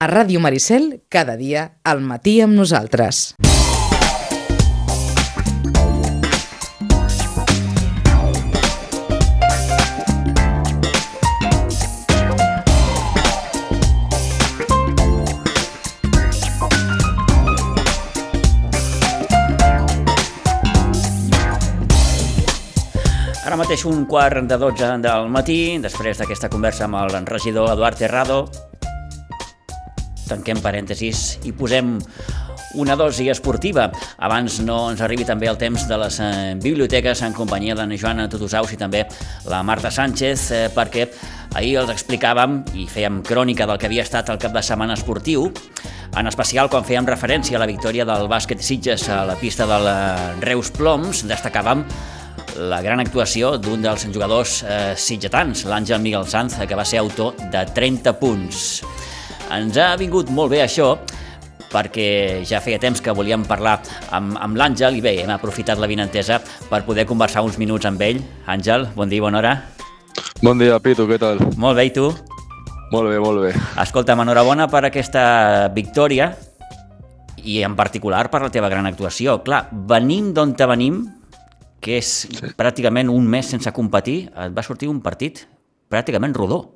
A Ràdio Maricel, cada dia, al matí amb nosaltres. Ara mateix un quart de 12 del matí, després d'aquesta conversa amb el regidor Eduard Terrado, tanquem parèntesis i posem una dosi esportiva. Abans no ens arribi també el temps de les eh, biblioteques en companyia de Joana Tutusaus i també la Marta Sánchez, eh, perquè ahir els explicàvem i fèiem crònica del que havia estat el cap de setmana esportiu, en especial quan fèiem referència a la victòria del bàsquet Sitges a la pista del eh, Reus Ploms, destacàvem la gran actuació d'un dels jugadors eh, sitgetans, l'Àngel Miguel Sanz, que va ser autor de 30 punts. Ens ha vingut molt bé això, perquè ja feia temps que volíem parlar amb, amb l'Àngel i bé, hem aprofitat la vinentesa per poder conversar uns minuts amb ell. Àngel, bon dia, bona hora. Bon dia, Pitu, què tal? Molt bé, i tu? Molt bé, molt bé. Escolta'm, enhorabona per aquesta victòria i en particular per la teva gran actuació. Clar, venim d'on te venim, que és sí. pràcticament un mes sense competir, et va sortir un partit pràcticament rodó.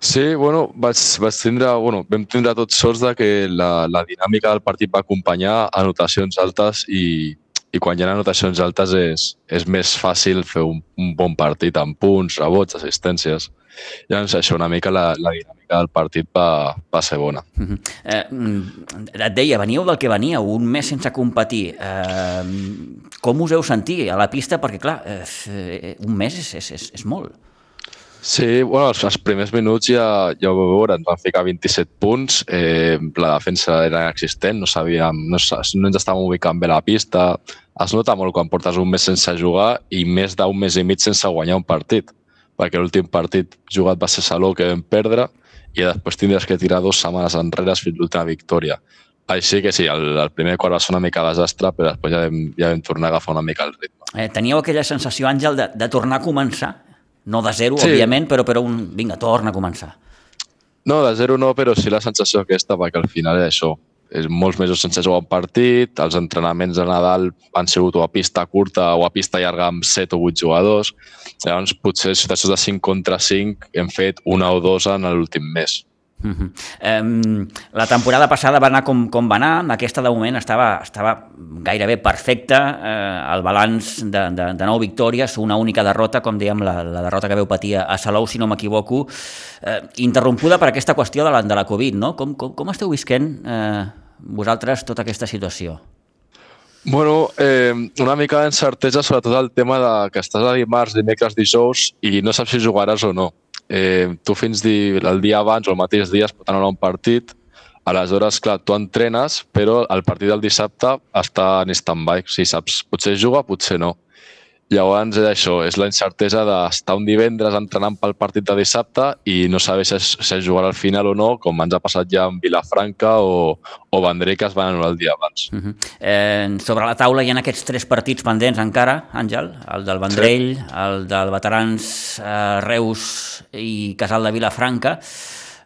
Sí, bueno, vaig, vaig tindre, bueno, vam tindre tots sorts de que la, la dinàmica del partit va acompanyar anotacions altes i, i quan hi ha anotacions altes és, és més fàcil fer un, un bon partit amb punts, rebots, assistències. Llavors, això, una mica la, la dinàmica del partit va, va ser bona. Uh -huh. eh, et deia, veníeu del que veníeu, un mes sense competir. Eh, com us heu sentit a la pista? Perquè, clar, eh, un mes és, és, és, és molt. Sí, bueno, els, els primers minuts ja, ja ho vau veure, ens van ficar 27 punts, eh, la defensa era inexistent, no sabíem, no, no ens estàvem ubicant bé la pista, es nota molt quan portes un mes sense jugar i més d'un mes i mig sense guanyar un partit, perquè l'últim partit jugat va ser Saló, que vam perdre, i després tindràs que tirar dues setmanes enrere fins l'última victòria. Així que sí, el, el primer quart va ser una mica desastre, però després ja vam, ja vam tornar a agafar una mica el ritme. Eh, teníeu aquella sensació, Àngel, de, de tornar a començar? No de zero, sí. òbviament, però, però un... vinga, torna a començar. No, de zero no, però sí la sensació aquesta, perquè al final és això. És molts mesos sense jugar un partit, els entrenaments de Nadal han sigut o a pista curta o a pista llarga amb 7 o 8 jugadors. Llavors, potser situacions de 5 contra 5 hem fet una o dos en l'últim mes. Uh -huh. um, la temporada passada va anar com, com va anar, aquesta de moment estava, estava gairebé perfecta, eh, el balanç de, de, de nou victòries, una única derrota, com dèiem, la, la derrota que veu patir a Salou, si no m'equivoco, eh, interrompuda per aquesta qüestió de la, de la Covid, no? Com, com, com esteu visquent eh, vosaltres tota aquesta situació? Bueno, eh, una mica d'incertesa sobretot el tema de que estàs a dimarts, dimecres, dijous i no saps si jugaràs o no eh, tu fins di, el dia abans o el mateix dia es pot anar a un partit, aleshores, clar, tu entrenes, però el partit del dissabte està en stand-by. Si saps, potser juga, potser no. Llavors és això, és la incertesa d'estar un divendres entrenant pel partit de dissabte i no saber si es, si es jugarà al final o no, com ens ha passat ja amb Vilafranca o, o Vendrell, que es van anul·lar el dia abans. Uh -huh. eh, sobre la taula hi ha aquests tres partits pendents encara, Àngel, el del Vendrell, sí. el del Veterans eh, Reus i Casal de Vilafranca.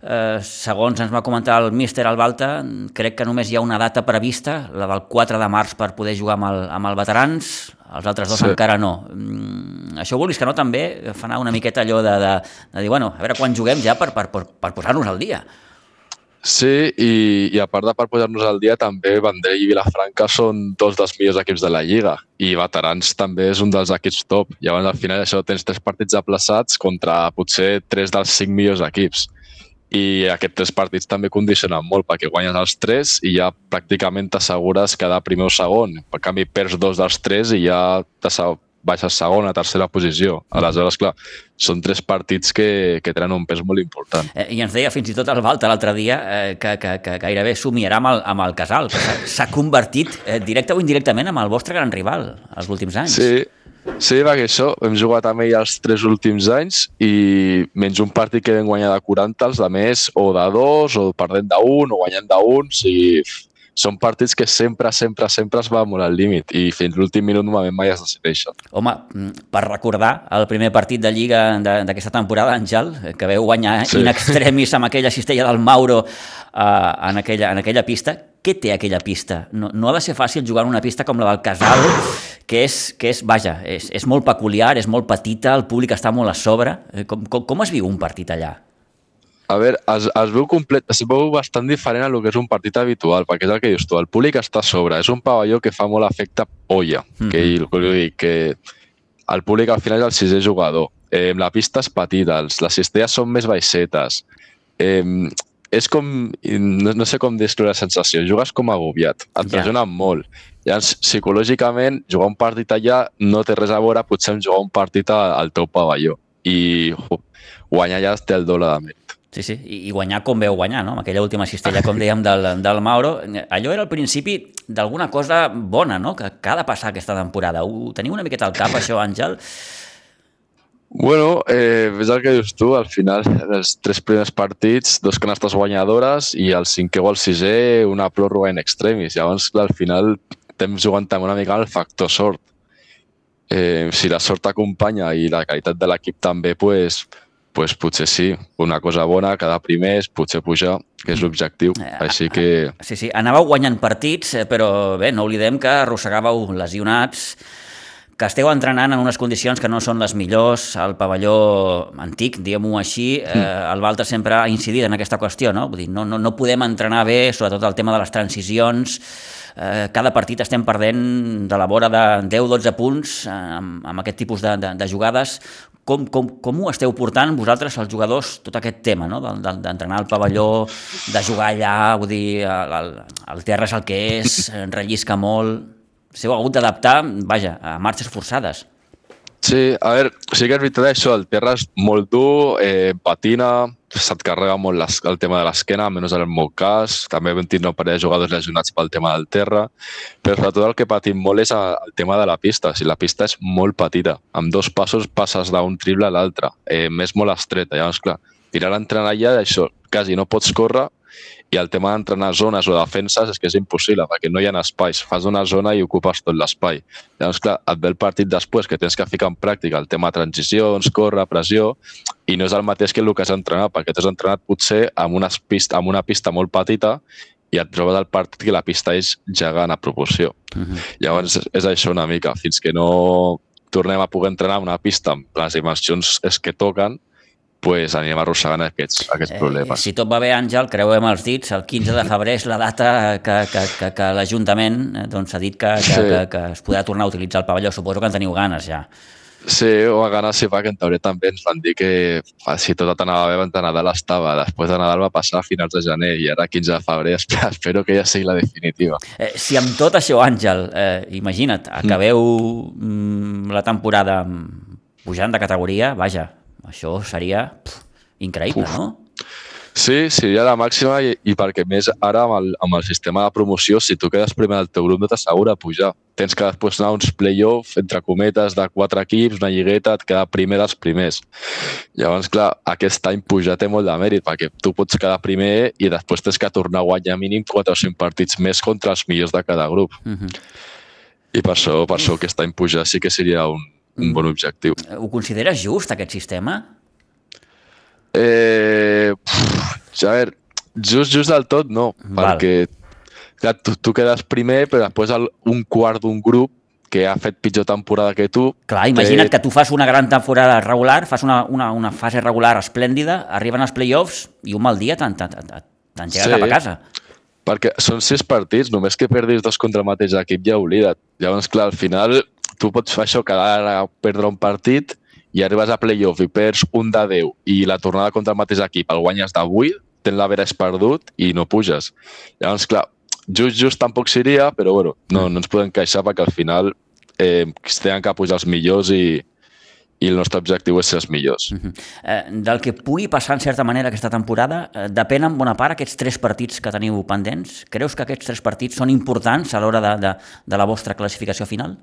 Eh, segons ens va comentar el míster Albalta, crec que només hi ha una data prevista, la del 4 de març, per poder jugar amb el, amb el Veterans, els altres dos sí. encara no. Mm, això vulguis que no també fa anar una miqueta allò de, de, de dir, bueno, a veure quan juguem ja per, per, per, per posar-nos al dia. Sí, i, i a part de per posar-nos al dia, també Vendrell i Vilafranca són dos dels millors equips de la Lliga i Veterans també és un dels equips top. Llavors, al final, això tens tres partits aplaçats contra potser tres dels cinc millors equips i aquests tres partits també condicionen molt perquè guanyes els tres i ja pràcticament t'assegures quedar primer o segon. Per canvi, perds dos dels tres i ja baixes segona, tercera posició. Aleshores, clar, són tres partits que, que tenen un pes molt important. Eh, I ens deia fins i tot el Valta l'altre dia eh, que, que, que gairebé somiarà amb el, amb el Casal, s'ha convertit eh, directe o indirectament amb el vostre gran rival els últims anys. Sí, Sí, perquè això, hem jugat amb ell els tres últims anys i menys un partit que vam guanyar de 40, els de més o de dos, o perdent d'un, o guanyant d'un, o sigui, són partits que sempre, sempre, sempre es va molt al límit i fins l'últim minut normalment mai es decideixen. Home, per recordar el primer partit de Lliga d'aquesta temporada, Àngel, que veu guanyar sí. in extremis amb aquella cistella del Mauro uh, en, aquella, en aquella pista, què té aquella pista? No, no ha de ser fàcil jugar en una pista com la del Casal, que és, que és vaja, és, és molt peculiar, és molt petita, el públic està molt a sobre. Eh, com, com, com es viu un partit allà? A veure, es, es veu complet, es veu bastant diferent a lo que és un partit habitual, perquè és el que dius tu, el públic està a sobre, és un pavelló que fa molt efecte olla, mm -hmm. que, que, dir, que el públic al final és el sisè jugador, eh, la pista és petita, els, les cistelles són més baixetes, eh, és com, no, no sé com descriure la sensació, jugues com agobiat, et pressiona ja. molt. Llavors, psicològicament, jugar un partit allà no té res a veure potser jugar un partit al teu pavelló i guanyar ja té el doble de mèrit. Sí, sí, i guanyar com veu guanyar, no? Amb aquella última cistella, com dèiem, del, del Mauro. Allò era el principi d'alguna cosa bona, no?, que, que ha de passar aquesta temporada. Ho teniu una miqueta al cap, això, Àngel? Bueno, eh, és el que dius tu, al final, els tres primers partits, dos canastes guanyadores i el cinquè o el sisè, una pròrroga en extremis. Llavors, clar, al final, estem jugant també una mica el factor sort. Eh, si la sort acompanya i la qualitat de l'equip també, pues, pues potser sí, una cosa bona, cada primers, potser pujar, que és l'objectiu. Eh, Així que... Sí, sí, anàveu guanyant partits, eh, però bé, no oblidem que arrossegàveu lesionats, que esteu entrenant en unes condicions que no són les millors, al pavelló antic, diguem-ho així, eh, mm. el Valter sempre ha incidit en aquesta qüestió, no? Vull dir, no, no, no podem entrenar bé, sobretot el tema de les transicions, eh, cada partit estem perdent de la vora de 10-12 punts eh, amb, amb aquest tipus de, de, de jugades com, com, com ho esteu portant vosaltres, els jugadors, tot aquest tema, no? d'entrenar al pavelló, de jugar allà, vull dir, el, el terra és el que és, rellisca molt... S'heu hagut d'adaptar, vaja, a marxes forçades. Sí, a veure, sí que és veritat això, el terra és molt dur, eh, patina, se't carrega molt les, el tema de l'esquena, almenys en el meu cas. També vam tenir un parell de jugadors lesionats pel tema del terra, però sobretot el que patim molt és el tema de la pista. Si la pista és molt petita, amb dos passos passes d'un triple a l'altre, eh, més molt estreta. Llavors, clar, tirar l'entrenar allà, això, quasi no pots córrer, i el tema d'entrenar zones o defenses és que és impossible, perquè no hi ha espais. Fas una zona i ocupes tot l'espai. Llavors, clar, et ve el partit després que tens que ficar en pràctica el tema de transicions, córrer, pressió, i no és el mateix que el que has entrenat, perquè t'has entrenat potser amb una, pista, amb una pista molt petita i et trobes al partit que la pista és gegant a proporció. Uh mhm. -huh. Llavors, és això una mica. Fins que no tornem a poder entrenar en una pista amb les dimensions que toquen, pues anirem arrossegant aquests, aquests eh, problemes. Si tot va bé, Àngel, creuem els dits, el 15 de febrer és la data que, que, que, que l'Ajuntament eh, doncs, ha dit que, que, sí. que, que es podrà tornar a utilitzar el pavelló. Suposo que en teniu ganes ja. Sí, o a ganes sí, perquè en teoria també ens van dir que si tot anava bé, de Nadal estava. Després de Nadal va passar a finals de gener i ara 15 de febrer espero que ja sigui la definitiva. Eh, si amb tot això, Àngel, eh, imagina't, acabeu mm. la temporada pujant de categoria, vaja, això seria pff, increïble, Uf. no? Sí, seria la màxima i, i perquè més ara amb el, amb el sistema de promoció, si tu quedes primer del teu grup no t'assegura pujar. Tens que després anar a uns play-off, entre cometes, de quatre equips, una lligueta, et queda primer dels primers. Llavors, clar, aquest any pujar té molt de mèrit, perquè tu pots quedar primer i després tens que tornar a guanyar mínim 4 o 5 partits més contra els millors de cada grup. Uh mhm. -huh. I per això, per això aquest any pujar sí que seria un, un bon objectiu. Ho consideres just, aquest sistema? Eh, pff, a veure, just, just del tot no, Val. perquè clar, tu, tu quedes primer, però després el, un quart d'un grup que ha fet pitjor temporada que tu... Clar, imagina't que tu fas una gran temporada regular, fas una, una, una fase regular esplèndida, arriben els play-offs i un mal dia t'engegues sí, cap a casa. Perquè són sis partits, només que perdis dos contra el mateix equip ja oblida't. Llavors, clar, al final tu pots fer això, cada perdre un partit i arribes a playoff i perds un de 10 i la tornada contra el mateix equip el guanyes de 8, tens l'haver perdut i no puges. Llavors, clar, just, just tampoc seria, però bueno, no, no ens podem queixar perquè al final eh, tenen que pujar els millors i, i el nostre objectiu és ser els millors. Uh -huh. eh, del que pugui passar en certa manera aquesta temporada, eh, depèn en bona part aquests tres partits que teniu pendents? Creus que aquests tres partits són importants a l'hora de, de, de la vostra classificació final?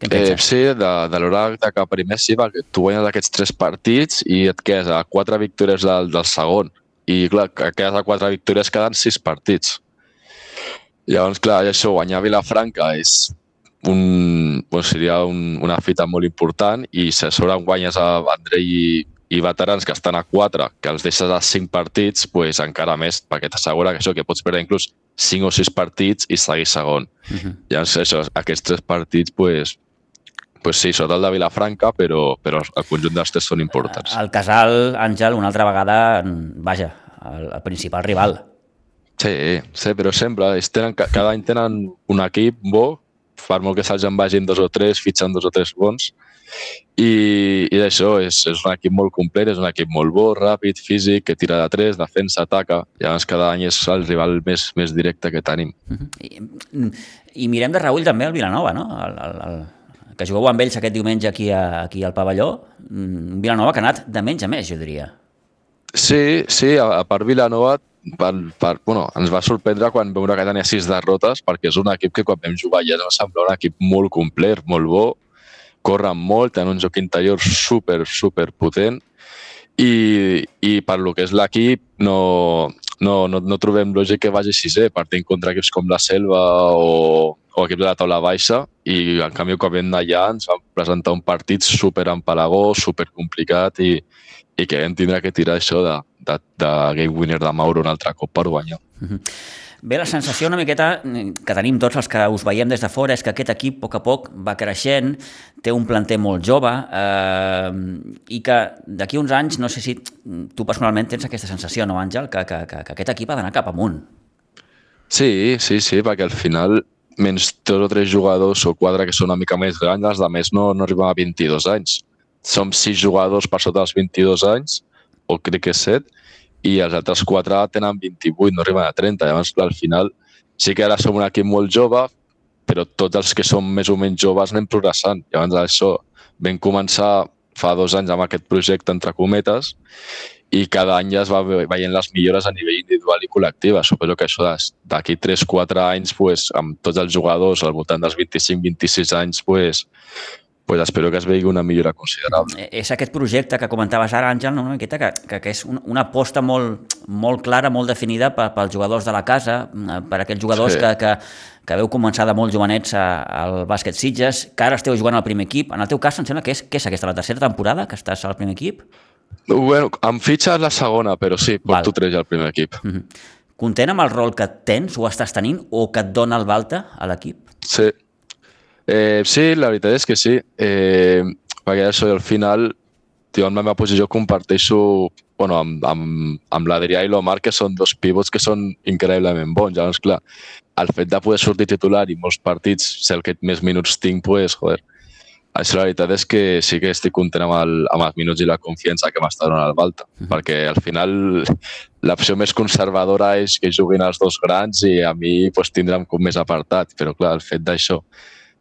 Eh, sí, de, de l'hora d'acabar primer sí, perquè tu guanyes aquests tres partits i et quedes a quatre victòries del, del segon. I clar, que quedes a quatre victòries queden sis partits. Llavors, clar, això, guanyar Vilafranca és un, doncs seria un, una fita molt important i si a sobre guanyes a Andrei i, i veterans que estan a 4, que els deixes a 5 partits, pues, encara més, perquè t'assegura que això, que pots perdre inclús 5 o 6 partits i seguir segon. Uh -huh. Llavors, això, aquests tres partits, pues, pues sí, sota el de Vilafranca, però, però el conjunt dels tres són importants. El Casal, Àngel, una altra vegada, vaja, el, el principal rival. Sí, sí, però sempre, ells tenen, cada any tenen un equip bo, per molt que se'ls en vagin dos o tres, fitxen dos o tres bons, i, i d'això, és, és un equip molt complet, és un equip molt bo, ràpid, físic, que tira de tres, defensa, ataca, i llavors cada any és el rival més, més directe que tenim. Uh -huh. I, I mirem de reull també el Vilanova, no? El, el, el, que jugueu amb ells aquest diumenge aquí, a, aquí al pavelló, un Vilanova que ha anat de menys a més, jo diria. Sí, sí, a, a part Vilanova per, per, bueno, ens va sorprendre quan veure que tenia sis derrotes perquè és un equip que quan vam jugar ja ens sembla un equip molt complet, molt bo, corren molt, tenen un joc interior super, super potent i, i per lo que és l'equip no, no, no, no trobem lògic que vagi sisè partint contra equips com la Selva o, o equips de la taula baixa i en canvi quan vam d'allà ens van presentar un partit super empalagós, super complicat i, i que vam tindre que tirar això de, de, de game winner de Mauro un altre cop per guanyar. Bé, la sensació una miqueta que tenim tots els que us veiem des de fora és que aquest equip a poc a poc va creixent, té un planter molt jove eh, i que d'aquí uns anys, no sé si tu personalment tens aquesta sensació, no Àngel, que, que, que, que aquest equip ha d'anar cap amunt. Sí, sí, sí, perquè al final menys dos o tres jugadors o quatre que són una mica més grans, els de més no, no arriben a 22 anys. Som sis jugadors per sota dels 22 anys, o crec que set, i els altres quatre tenen 28, no arriben a 30. Llavors, al final, sí que ara som un equip molt jove, però tots els que som més o menys joves anem progressant. Llavors, això vam començar fa dos anys amb aquest projecte, entre cometes, i cada any ja es va veient les millores a nivell individual i col·lectiva. Suposo que això d'aquí 3-4 anys, pues, amb tots els jugadors al voltant dels 25-26 anys, pues, pues espero que es vegi una millora considerable. Eh, és aquest projecte que comentaves ara, Àngel, no? una miqueta, que, que, que és una aposta molt, molt clara, molt definida per, pels jugadors de la casa, eh, per aquells jugadors sí. que, que, que veu començar de molt jovenets al bàsquet Sitges, que ara esteu jugant al primer equip. En el teu cas, em sembla que és, que és aquesta, la tercera temporada que estàs al primer equip? Bueno, em fitxa la segona, però sí, porto tres al primer equip. Mhm. -huh. Content amb el rol que tens o estàs tenint o que et dona el Balta a l'equip? Sí, Eh, sí, la veritat és que sí. Eh, perquè això, al final, tio, en la meva posició comparteixo bueno, amb, amb, amb l'Adrià i l'Omar, que són dos pivots que són increïblement bons. Llavors, clar, el fet de poder sortir titular i molts partits, ser el que més minuts tinc, pues, joder, això la veritat és que sí que estic content amb, el, amb els minuts i la confiança que m'està donant el Balta, uh -huh. perquè al final l'opció més conservadora és que juguin els dos grans i a mi pues, tindrem com més apartat, però clar, el fet d'això,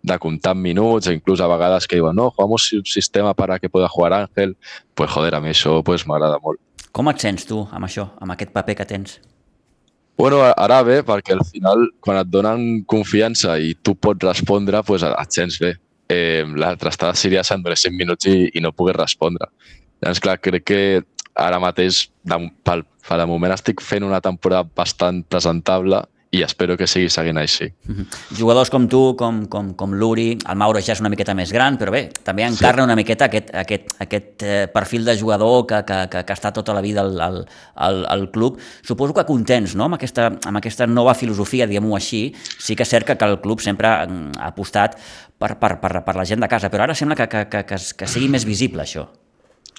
de comptar minuts, inclús a vegades que diuen no, jugamos un sistema para que pueda jugar Ángel, pues joder, a mi això pues, m'agrada molt. Com et sents tu amb això, amb aquest paper que tens? Bueno, ara bé, perquè al final, quan et donen confiança i tu pots respondre, pues et sents bé. Eh, L'altre estada seria se'n 100 minuts i, i no pogués respondre. Llavors, clar, crec que ara mateix, de, pel, per de moment, estic fent una temporada bastant presentable i espero que sigui seguint així. Uh -huh. Jugadors com tu, com, com, com l'Uri, el Mauro ja és una miqueta més gran, però bé, també encarna sí. una miqueta aquest, aquest, aquest eh, perfil de jugador que, que, que, que està tota la vida al, al, al, al club. Suposo que contents no? amb, aquesta, amb aquesta nova filosofia, diguem-ho així. Sí que és cert que, que el club sempre ha apostat per, per, per, per la gent de casa, però ara sembla que, que, que, que, que sigui més visible això.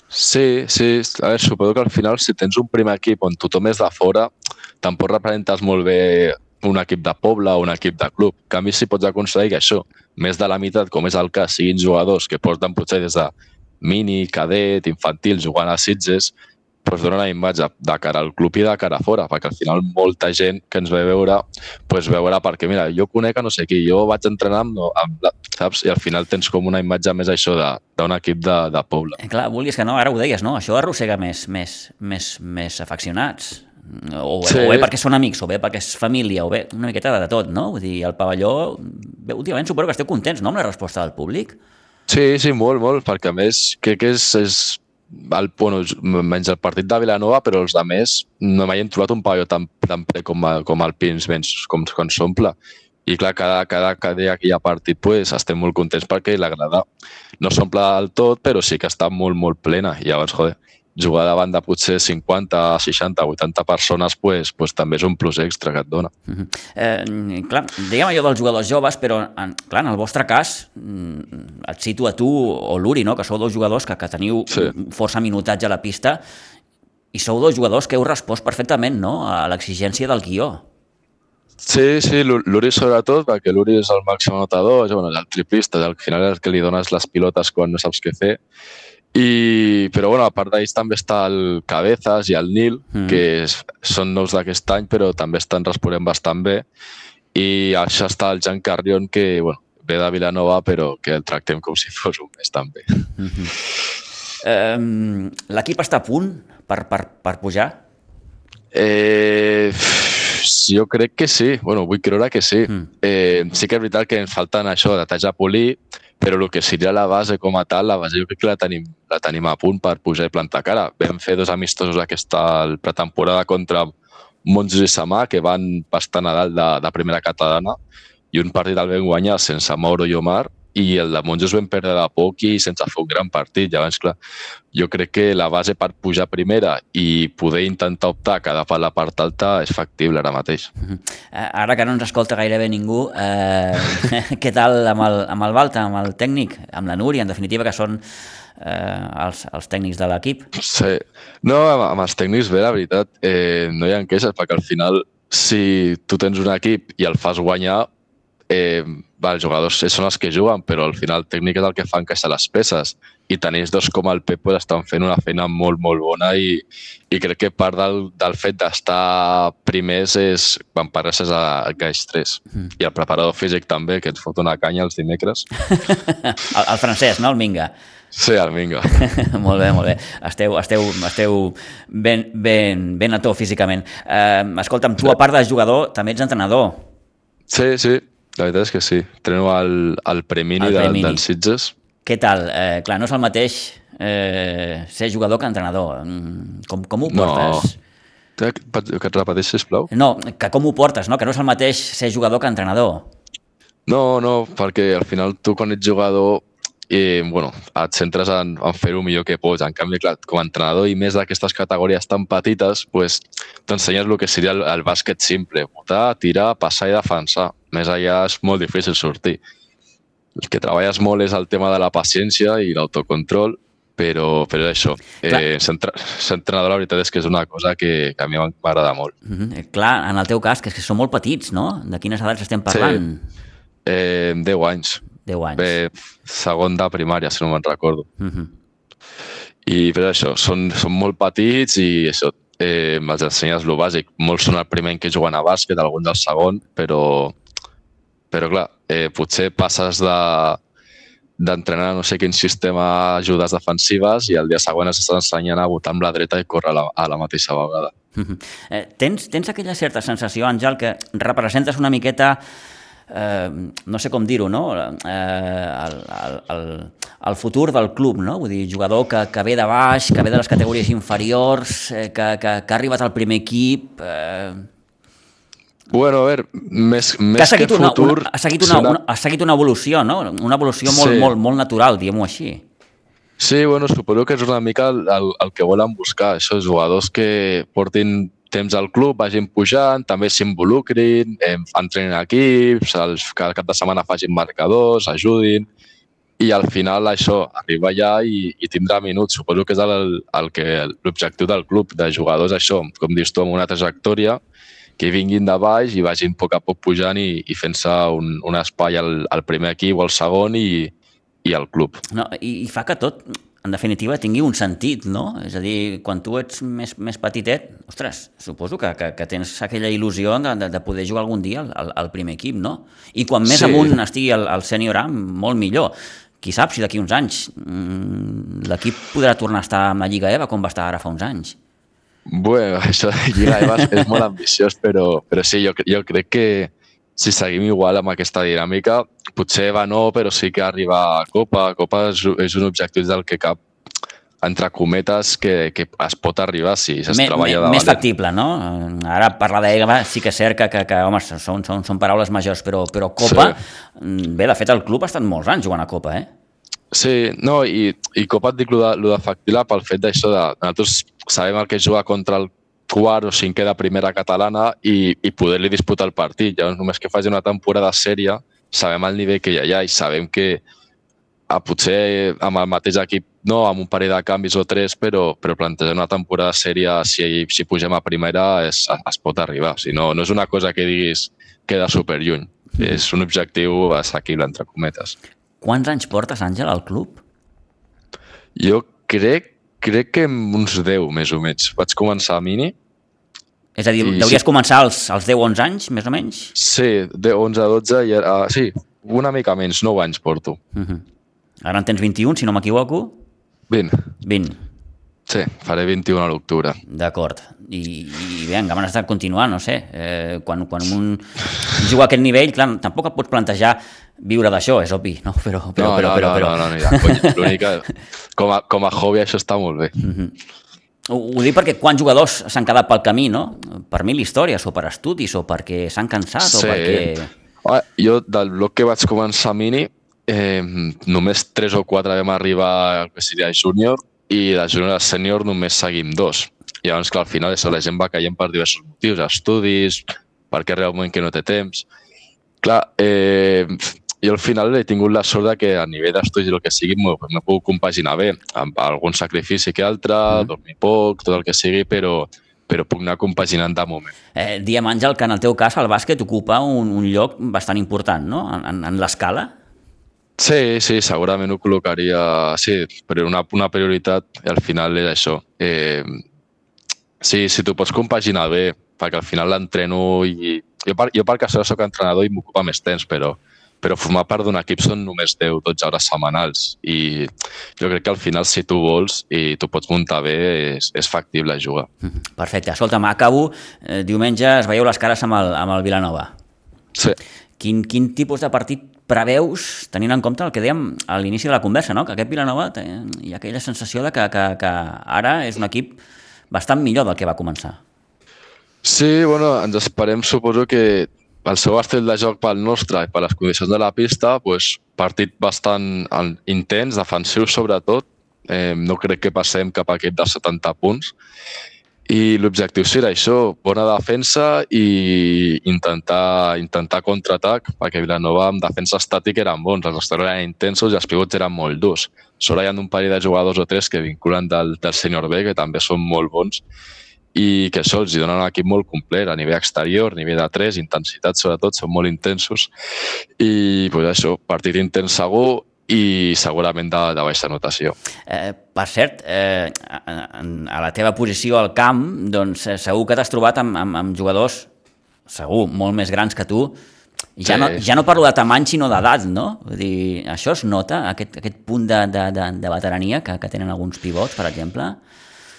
Sí, sí. A veure, suposo que al final si tens un primer equip on tothom és de fora, tampoc representes molt bé un equip de poble o un equip de club. En canvi, si pots aconseguir que això, més de la meitat, com és el cas, siguin jugadors que porten potser des de mini, cadet, infantil, jugant a Sitges, doncs dona una imatge de cara al club i de cara a fora, perquè al final molta gent que ens ve a veure, doncs veurà perquè, mira, jo conec a no sé qui, jo vaig entrenar amb, amb saps? I al final tens com una imatge més això d'un equip de, de poble. Eh, clar, vulguis que no, ara ho deies, no? Això arrossega més, més, més, més afeccionats o, sí. o bé perquè són amics, o bé perquè és família, o bé una miqueta de tot, no? Vull dir, el pavelló, bé, últimament suposo que esteu contents, no?, amb la resposta del públic. Sí, sí, molt, molt, perquè a més crec que és, és el, bueno, menys el partit de Vilanova, però els de més no mai hem trobat un pavelló tan, tan ple com, com el Pins, com quan s'omple. I clar, cada, cada, cada dia que hi ha partit pues, estem molt contents perquè la grada no s'omple del tot, però sí que està molt, molt plena. I llavors, joder, jugar davant de potser 50, 60, 80 persones pues, pues, també és un plus extra que et dona. Uh -huh. eh, clar, diguem allò dels jugadors joves, però en, clar, en el vostre cas mm, et cito a tu o l'Uri, no? que sou dos jugadors que, que teniu sí. força minutatge a la pista i sou dos jugadors que heu respost perfectament no? a l'exigència del guió. Sí, sí, l'Uri sobretot, perquè l'Uri és el màxim anotador, és bueno, el triplista, al final és el que li dones les pilotes quan no saps què fer, i, però bueno, a part d'ells també està el Cabezas i el Nil, mm. que és, són nous d'aquest any, però també estan responent bastant bé. I això està el Jan Carrion, que bueno, ve de Vilanova, però que el tractem com si fos un més també. Mm -hmm. um, L'equip està a punt per, per, per pujar? Eh, jo crec que sí. bueno, vull creure que sí. Mm. Eh, sí que és veritat que ens falten això, detalls a polir, però el que seria la base com a tal, la base jo crec que la tenim, la tenim a punt per pujar i plantar cara. Vam fer dos amistosos aquesta pretemporada contra Monjos i Samà, que van bastant a dalt de, de primera catalana, i un partit el vam guanyar sense Mauro i Omar, i el de Monjos vam perdre de poc i sense fer un gran partit. Llavors, clar, jo crec que la base per pujar primera i poder intentar optar cada per la part alta és factible ara mateix. Uh -huh. Ara que no ens escolta gairebé ningú, eh, què tal amb el, amb el Balta, amb el tècnic, amb la Núria, en definitiva, que són eh, els, els tècnics de l'equip? Sí. No, amb, amb els tècnics bé, la veritat, eh, no hi ha queixes, perquè al final si tu tens un equip i el fas guanyar, eh, va, els jugadors són els que juguen, però al final el tècnic és el que fa encaixar les peces. I tenir dos com el Pep pues, estan fent una feina molt, molt bona i, i crec que part del, del fet d'estar primers és quan parles a aquells tres. Mm. I el preparador físic també, que ens fot una canya els dimecres. el, el francès, no? El Minga. Sí, el Minga. molt bé, molt bé. Esteu, esteu, esteu ben, ben, ben a to físicament. Eh, escolta'm, tu a part de jugador també ets entrenador. Sí, sí. La veritat és que sí. Treno el, el Premini, el Premini. De, dels Sitges. Què tal? Eh, clar, no és el mateix eh, ser jugador que entrenador. Mm, com, com ho portes? No. Que, et repeteixis, sisplau? No, que com ho portes, no? Que no és el mateix ser jugador que entrenador. No, no, perquè al final tu quan ets jugador i bueno, et centres en, en fer-ho millor que pots. En canvi, clar, com a entrenador i més d'aquestes categories tan petites, pues, t'ensenyes el que seria el, el bàsquet simple. Botar, tirar, passar i defensar. Més allà és molt difícil sortir. El que treballes molt és el tema de la paciència i l'autocontrol, però, però és això. Eh, ser entrenador, la veritat és que és una cosa que, que a mi m'agrada molt. Mm -hmm. Clar, en el teu cas, que és que són molt petits, no? De quines edats estem parlant? Sí. Eh, 10 anys. 10 anys. Bé, segon de primària, si no me'n recordo. Uh mhm. -huh. I per això, són, són molt petits i això, eh, els ensenyes el bàsic. Molts són el primer que juguen a bàsquet, alguns del segon, però, però clar, eh, potser passes de d'entrenar no sé quin sistema ajudes defensives i el dia següent estàs ensenyant a votar amb la dreta i córrer a la, a la mateixa vegada. -huh. eh, tens, tens aquella certa sensació, Àngel, que representes una miqueta eh, no sé com dir-ho, no? Eh, el, el, el, el futur del club, no? Vull dir, jugador que, que ve de baix, que ve de les categories inferiors, eh, que, que, que ha arribat al primer equip... Eh... Bueno, a veure, més, més que, que futur... Una, una, ha, seguit una, una, ha seguit una evolució, no? Una evolució molt, sí. molt, molt natural, diguem-ho així. Sí, bueno, suposo que és una mica el, el, el que volen buscar, això, jugadors que portin temps al club vagin pujant, també s'involucrin, entrenin equips, els, cada cap de setmana facin marcadors, ajudin, i al final això arriba allà i, i tindrà minuts. Suposo que és el, el que l'objectiu del club, de jugadors, això, com dius tu, amb una trajectòria, que vinguin de baix i vagin a poc a poc pujant i, i fent-se un, un espai al, al primer equip o al segon i, i al club. No, i, I fa que tot en definitiva, tingui un sentit, no? És a dir, quan tu ets més, més petitet, ostres, suposo que, que, que tens aquella il·lusió de, de, de poder jugar algun dia al, al primer equip, no? I quan més sí. amunt estigui el, el sènior A, molt millor. Qui sap si d'aquí uns anys mmm, l'equip podrà tornar a estar amb la Lliga EVA com va estar ara fa uns anys. Bueno, això de Lliga EVA és molt ambiciós, però, però sí, jo, jo crec que, si seguim igual amb aquesta dinàmica, potser va no, però sí que arriba a Copa. Copa és, és un objectiu del que cap entre cometes, que, que es pot arribar si es Més, treballa de més factible, no? Ara parlar d'EGA sí que és cert que, que, que home, són, són, són paraules majors, però, però Copa, sí. bé, de fet el club ha estat molts anys jugant a Copa, eh? Sí, no, i, i Copa et dic lo de, lo de factible pel fet d'això de... Nosaltres sabem el que és jugar contra el quart o cinquè de primera catalana i, i poder-li disputar el partit. Llavors, només que faci una temporada sèria, sabem el nivell que hi ha allà i sabem que a, potser amb el mateix equip, no amb un parell de canvis o tres, però, però plantejar una temporada sèria, si, si pugem a primera, es, es pot arribar. Si no, no és una cosa que diguis queda super lluny. Mm. És un objectiu assequible, entre cometes. Quants anys portes, Àngel, al club? Jo crec, crec que uns 10, més o menys. Vaig començar a mini. És a dir, I deuries sí. començar als, als 10-11 anys, més o menys? Sí, de 11 a 12, i ara, uh, sí, una mica menys, 9 anys porto. Uh -huh. Ara en tens 21, si no m'equivoco? 20. 20. Sí, faré 21 a l'octubre. D'acord. I, I bé, amb ganes de continuar, no sé. Eh, quan, quan un juga a aquest nivell, clar, tampoc et pots plantejar viure d'això, és obvi, no? Però, però, no, però, no, però, no, però... no, no, no, ja, l'única... Com, a, com a hobby això està molt bé. Ho, ho dic perquè quants jugadors s'han quedat pel camí, no? Per mil històries, o per estudis, o perquè s'han cansat, o perquè... Ah, Jo, del bloc que vaig començar a mini, eh, només 3 o 4 vam arribar que seria júnior i de júnior a sènior només seguim dos. I llavors, clar, al final això, la gent va caient per diversos motius, estudis, perquè moment que no té temps. Clar, eh, jo al final he tingut la sort de que a nivell d'estudis i el que sigui m'ho m'ho puc compaginar bé, amb algun sacrifici que altre, mm. dormir poc, tot el que sigui, però, però puc anar compaginant de moment. Eh, diem, Àngel, que en el teu cas el bàsquet ocupa un, un lloc bastant important, no?, en, en, en l'escala. Sí, sí, segurament ho col·locaria, sí, però una, una prioritat al final és això. Eh, sí, si tu pots compaginar bé, perquè al final l'entreno i... Jo, per, jo perquè això soc entrenador i m'ocupa més temps, però, però formar part d'un equip són només 10-12 hores setmanals i jo crec que al final si tu vols i tu pots muntar bé és, és factible jugar. Mhm. Perfecte. Escolta'm, acabo. Eh, diumenge es veieu les cares amb el, amb el Vilanova. Sí. Quin, quin tipus de partit preveus, tenint en compte el que dèiem a l'inici de la conversa, no? que aquest Vilanova té, hi ha aquella sensació de que, que, que ara és un equip bastant millor del que va començar. Sí, bueno, ens esperem, suposo que pel seu estil de joc pel nostre i per les condicions de la pista, pues, partit bastant en- intens, defensiu sobretot. Eh, no crec que passem cap a aquest de 70 punts. I l'objectiu serà això, bona defensa i intentar, intentar contraatac, perquè Vilanova amb defensa estàtica eren bons, els exteriors eren intensos i els pivots eren molt durs. Sort hi ha un parell de jugadors o tres que vinculen del, del sènior B, que també són molt bons, i que això els donen un equip molt complet a nivell exterior, a nivell de 3, intensitat sobretot, són molt intensos i pues, això, partit intens segur i segurament de, de baixa notació. Eh, per cert, eh, a, a la teva posició al camp, doncs eh, segur que t'has trobat amb, amb, amb jugadors, segur, molt més grans que tu, ja, Sí. no, ja no parlo de tamany, sinó d'edat, no? Vull dir, això es nota, aquest, aquest punt de, de, de, de veterania que, que tenen alguns pivots, per exemple?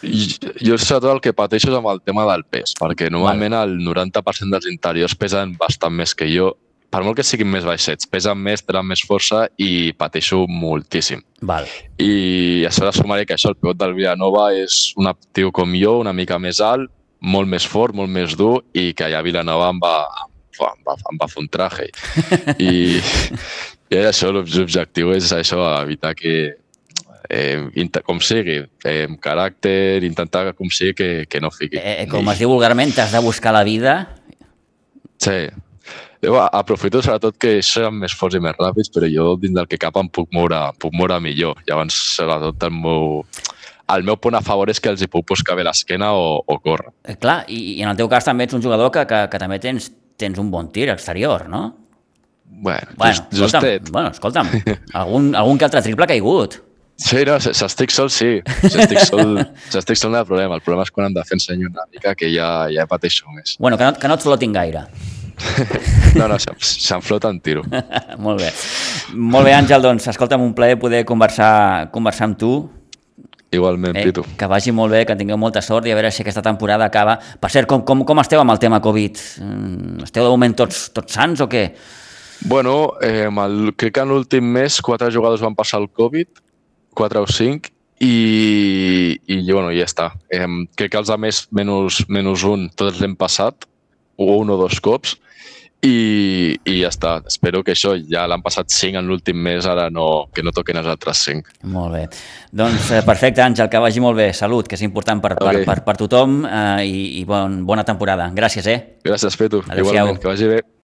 Jo sobretot el que pateixo és amb el tema del pes, perquè normalment el 90% dels interiors pesen bastant més que jo, per molt que siguin més baixets, pesen més, tenen més força i pateixo moltíssim. Val. I a sobre sumaré que això, el pivot del Vilanova és un tio com jo, una mica més alt, molt més fort, molt més dur, i que allà a Vilanova em va, em va, em va fer un traje. I, i això, l'objectiu és això, evitar que, eh, com sigui, eh, amb caràcter, intentar com sigui que, que no fiqui. Eh, eh, com es diu vulgarment, t'has de buscar la vida. Sí. Jo aprofito sobretot que són més forts i més ràpids, però jo dins del que cap em puc moure, puc moure millor. Llavors, sobretot, el meu, el meu punt a favor és que els hi puc buscar bé l'esquena o, o córrer. Eh, clar, i, i en el teu cas també ets un jugador que, que, que també tens, tens un bon tir exterior, no? Bueno, Bueno, just, escolta'm, justet. bueno, escolta'm, algun, algun que altre triple ha caigut. Sí, no, si si estic sol, sí. Si estic sol, si estic sol no hi ha problema. El problema és quan em defensa una mica que ja, ja pateixo més. Bueno, que no, que no et flotin gaire. No, no, se'm, se'm flota en tiro. Molt bé. Molt bé, Àngel, doncs, escolta'm, un plaer poder conversar, conversar amb tu. Igualment, Eh, Pitu. que vagi molt bé, que tingueu molta sort i a veure si aquesta temporada acaba. Per cert, com, com, com esteu amb el tema Covid? Mm, Esteu de moment tots, tots sants o què? Bueno, eh, el, crec que en l'últim mes quatre jugadors van passar el Covid, quatre o cinc, i, i bueno, ja està. Eh, crec que els de més menys, menys un tots l'hem passat, o un o dos cops, i, i ja està. Espero que això, ja l'han passat cinc en l'últim mes, ara no, que no toquen els altres cinc. Molt bé. Doncs eh, perfecte, Àngel, que vagi molt bé. Salut, que és important per, per, Ok. per, per tothom eh, i, i bon, bona temporada. Gràcies, eh? Gràcies, Petu. Igualment, que vagi bé.